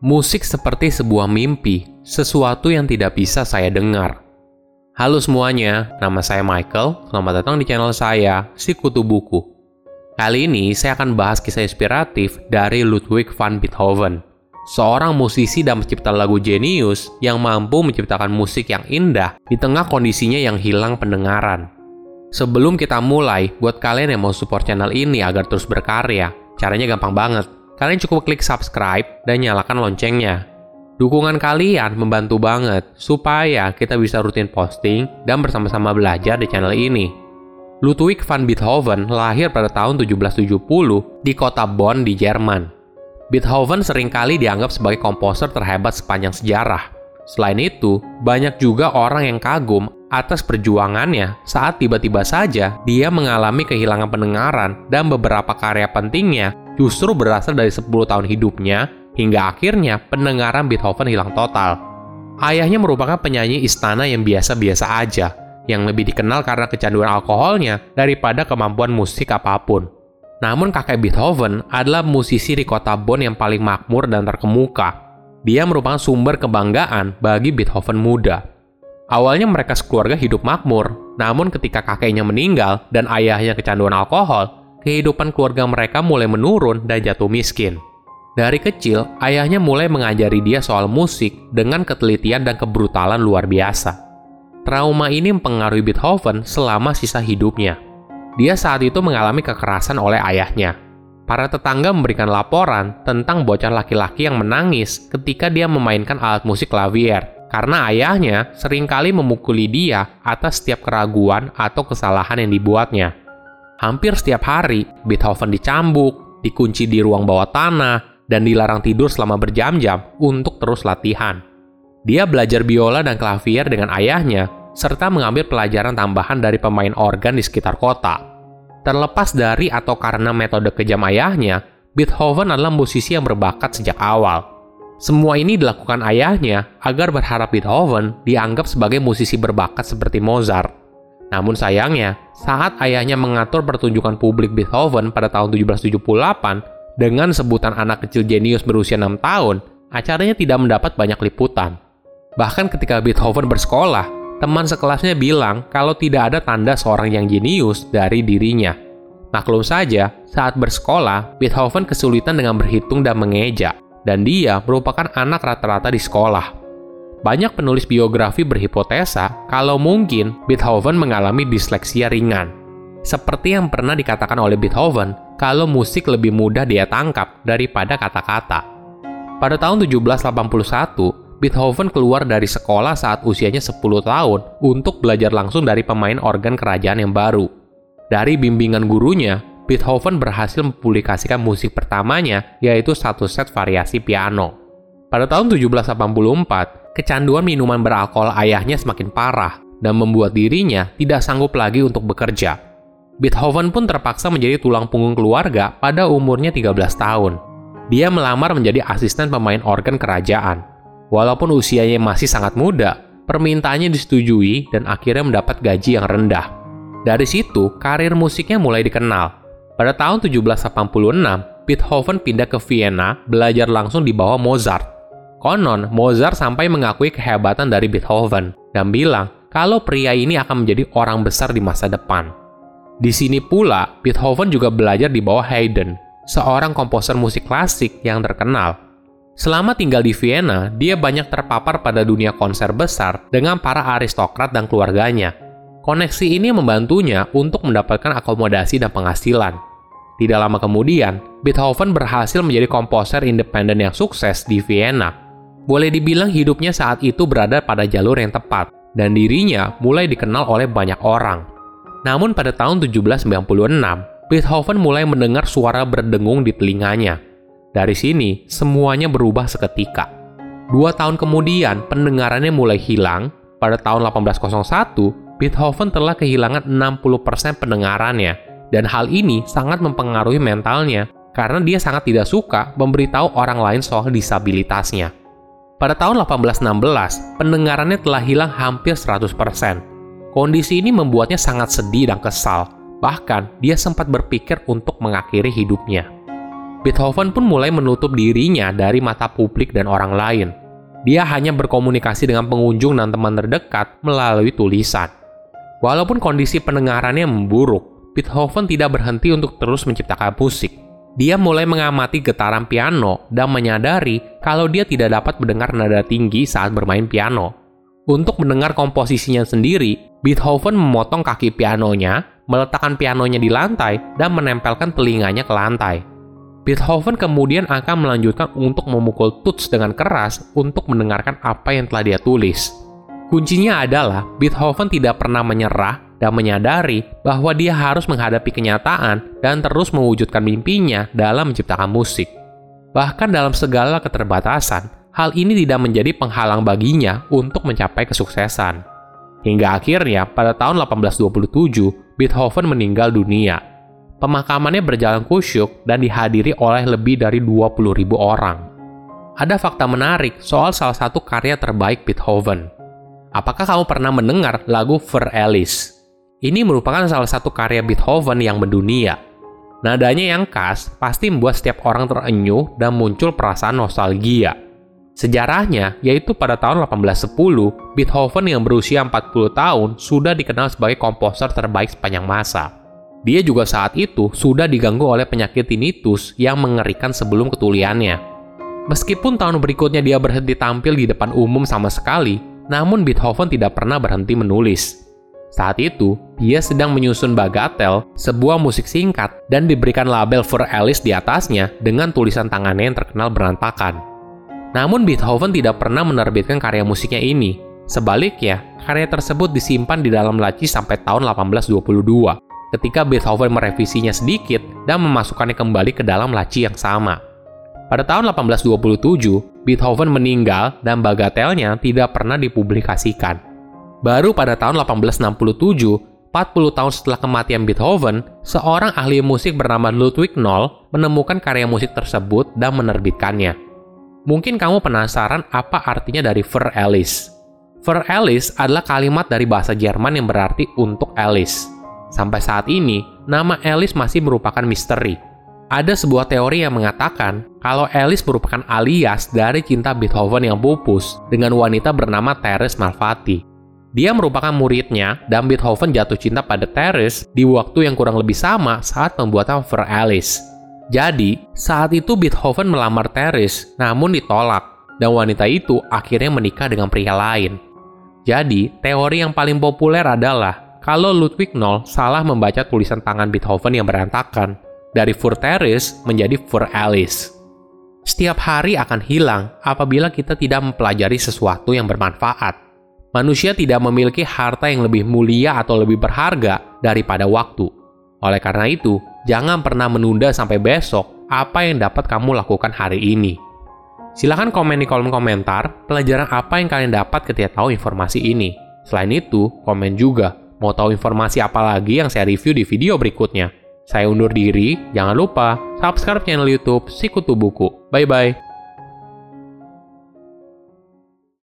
Musik seperti sebuah mimpi, sesuatu yang tidak bisa saya dengar. Halo semuanya, nama saya Michael. Selamat datang di channel saya, Si Kutu Buku. Kali ini saya akan bahas kisah inspiratif dari Ludwig van Beethoven, seorang musisi dan pencipta lagu jenius yang mampu menciptakan musik yang indah di tengah kondisinya yang hilang pendengaran. Sebelum kita mulai, buat kalian yang mau support channel ini agar terus berkarya, caranya gampang banget kalian cukup klik subscribe dan nyalakan loncengnya. Dukungan kalian membantu banget supaya kita bisa rutin posting dan bersama-sama belajar di channel ini. Ludwig van Beethoven lahir pada tahun 1770 di kota Bonn di Jerman. Beethoven sering kali dianggap sebagai komposer terhebat sepanjang sejarah. Selain itu, banyak juga orang yang kagum atas perjuangannya saat tiba-tiba saja dia mengalami kehilangan pendengaran dan beberapa karya pentingnya justru berasal dari 10 tahun hidupnya hingga akhirnya pendengaran Beethoven hilang total. Ayahnya merupakan penyanyi istana yang biasa-biasa aja, yang lebih dikenal karena kecanduan alkoholnya daripada kemampuan musik apa pun. Namun kakek Beethoven adalah musisi di kota Bonn yang paling makmur dan terkemuka. Dia merupakan sumber kebanggaan bagi Beethoven muda. Awalnya mereka sekeluarga hidup makmur, namun ketika kakeknya meninggal dan ayahnya kecanduan alkohol, kehidupan keluarga mereka mulai menurun dan jatuh miskin. Dari kecil, ayahnya mulai mengajari dia soal musik dengan ketelitian dan kebrutalan luar biasa. Trauma ini mempengaruhi Beethoven selama sisa hidupnya. Dia saat itu mengalami kekerasan oleh ayahnya. Para tetangga memberikan laporan tentang bocah laki-laki yang menangis ketika dia memainkan alat musik klavier karena ayahnya sering kali memukuli dia atas setiap keraguan atau kesalahan yang dibuatnya. Hampir setiap hari, Beethoven dicambuk, dikunci di ruang bawah tanah, dan dilarang tidur selama berjam-jam untuk terus latihan. Dia belajar biola dan klavier dengan ayahnya, serta mengambil pelajaran tambahan dari pemain organ di sekitar kota. Terlepas dari atau karena metode kejam ayahnya, Beethoven adalah musisi yang berbakat sejak awal. Semua ini dilakukan ayahnya agar berharap Beethoven dianggap sebagai musisi berbakat seperti Mozart. Namun sayangnya, saat ayahnya mengatur pertunjukan publik Beethoven pada tahun 1778 dengan sebutan anak kecil jenius berusia 6 tahun, acaranya tidak mendapat banyak liputan. Bahkan ketika Beethoven bersekolah, teman sekelasnya bilang kalau tidak ada tanda seorang yang jenius dari dirinya. Maklum saja, saat bersekolah, Beethoven kesulitan dengan berhitung dan mengeja, dan dia merupakan anak rata-rata di sekolah. Banyak penulis biografi berhipotesa kalau mungkin Beethoven mengalami disleksia ringan. Seperti yang pernah dikatakan oleh Beethoven, kalau musik lebih mudah dia tangkap daripada kata-kata. Pada tahun 1781, Beethoven keluar dari sekolah saat usianya 10 tahun untuk belajar langsung dari pemain organ kerajaan yang baru. Dari bimbingan gurunya, Beethoven berhasil mempublikasikan musik pertamanya, yaitu satu set variasi piano. Pada tahun 1784, kecanduan minuman beralkohol ayahnya semakin parah dan membuat dirinya tidak sanggup lagi untuk bekerja. Beethoven pun terpaksa menjadi tulang punggung keluarga pada umurnya 13 tahun. Dia melamar menjadi asisten pemain organ kerajaan. Walaupun usianya masih sangat muda, permintaannya disetujui dan akhirnya mendapat gaji yang rendah. Dari situ, karir musiknya mulai dikenal. Pada tahun 1786, Beethoven pindah ke Vienna belajar langsung di bawah Mozart Konon, Mozart sampai mengakui kehebatan dari Beethoven dan bilang kalau pria ini akan menjadi orang besar di masa depan. Di sini pula, Beethoven juga belajar di bawah Haydn, seorang komposer musik klasik yang terkenal. Selama tinggal di Vienna, dia banyak terpapar pada dunia konser besar dengan para aristokrat dan keluarganya. Koneksi ini membantunya untuk mendapatkan akomodasi dan penghasilan. Tidak lama kemudian, Beethoven berhasil menjadi komposer independen yang sukses di Vienna boleh dibilang hidupnya saat itu berada pada jalur yang tepat, dan dirinya mulai dikenal oleh banyak orang. Namun pada tahun 1796, Beethoven mulai mendengar suara berdengung di telinganya. Dari sini, semuanya berubah seketika. Dua tahun kemudian, pendengarannya mulai hilang. Pada tahun 1801, Beethoven telah kehilangan 60% pendengarannya, dan hal ini sangat mempengaruhi mentalnya karena dia sangat tidak suka memberitahu orang lain soal disabilitasnya. Pada tahun 1816, pendengarannya telah hilang hampir 100%. Kondisi ini membuatnya sangat sedih dan kesal. Bahkan, dia sempat berpikir untuk mengakhiri hidupnya. Beethoven pun mulai menutup dirinya dari mata publik dan orang lain. Dia hanya berkomunikasi dengan pengunjung dan teman terdekat melalui tulisan. Walaupun kondisi pendengarannya memburuk, Beethoven tidak berhenti untuk terus menciptakan musik. Dia mulai mengamati getaran piano dan menyadari kalau dia tidak dapat mendengar nada tinggi saat bermain piano. Untuk mendengar komposisinya sendiri, Beethoven memotong kaki pianonya, meletakkan pianonya di lantai, dan menempelkan telinganya ke lantai. Beethoven kemudian akan melanjutkan untuk memukul tuts dengan keras untuk mendengarkan apa yang telah dia tulis. Kuncinya adalah Beethoven tidak pernah menyerah dan menyadari bahwa dia harus menghadapi kenyataan dan terus mewujudkan mimpinya dalam menciptakan musik. Bahkan dalam segala keterbatasan, hal ini tidak menjadi penghalang baginya untuk mencapai kesuksesan. Hingga akhirnya pada tahun 1827, Beethoven meninggal dunia. Pemakamannya berjalan kusyuk dan dihadiri oleh lebih dari 20.000 orang. Ada fakta menarik soal salah satu karya terbaik Beethoven. Apakah kamu pernah mendengar lagu Für Alice? Ini merupakan salah satu karya Beethoven yang mendunia. Nadanya yang khas pasti membuat setiap orang terenyuh dan muncul perasaan nostalgia. Sejarahnya, yaitu pada tahun 1810, Beethoven yang berusia 40 tahun sudah dikenal sebagai komposer terbaik sepanjang masa. Dia juga saat itu sudah diganggu oleh penyakit tinnitus yang mengerikan sebelum ketuliannya. Meskipun tahun berikutnya dia berhenti tampil di depan umum sama sekali, namun Beethoven tidak pernah berhenti menulis. Saat itu, dia sedang menyusun Bagatelle, sebuah musik singkat, dan diberikan label for Alice di atasnya dengan tulisan tangannya yang terkenal berantakan. Namun Beethoven tidak pernah menerbitkan karya musiknya ini. Sebaliknya, karya tersebut disimpan di dalam laci sampai tahun 1822, ketika Beethoven merevisinya sedikit dan memasukkannya kembali ke dalam laci yang sama. Pada tahun 1827, Beethoven meninggal dan bagatelnya tidak pernah dipublikasikan. Baru pada tahun 1867, 40 tahun setelah kematian Beethoven, seorang ahli musik bernama Ludwig Noll menemukan karya musik tersebut dan menerbitkannya. Mungkin kamu penasaran apa artinya dari Für Alice. Für Alice adalah kalimat dari bahasa Jerman yang berarti untuk Alice. Sampai saat ini, nama Alice masih merupakan misteri. Ada sebuah teori yang mengatakan kalau Alice merupakan alias dari cinta Beethoven yang pupus dengan wanita bernama Therese Malfatti. Dia merupakan muridnya dan Beethoven jatuh cinta pada Therese di waktu yang kurang lebih sama saat pembuatan Für Alice. Jadi, saat itu Beethoven melamar Teres, namun ditolak, dan wanita itu akhirnya menikah dengan pria lain. Jadi, teori yang paling populer adalah kalau Ludwig Noll salah membaca tulisan tangan Beethoven yang berantakan, dari Für Teres menjadi Für Alice. Setiap hari akan hilang apabila kita tidak mempelajari sesuatu yang bermanfaat. Manusia tidak memiliki harta yang lebih mulia atau lebih berharga daripada waktu. Oleh karena itu, jangan pernah menunda sampai besok apa yang dapat kamu lakukan hari ini. Silahkan komen di kolom komentar pelajaran apa yang kalian dapat ketika tahu informasi ini. Selain itu, komen juga mau tahu informasi apa lagi yang saya review di video berikutnya. Saya undur diri, jangan lupa subscribe channel YouTube Sikutu Buku. Bye bye.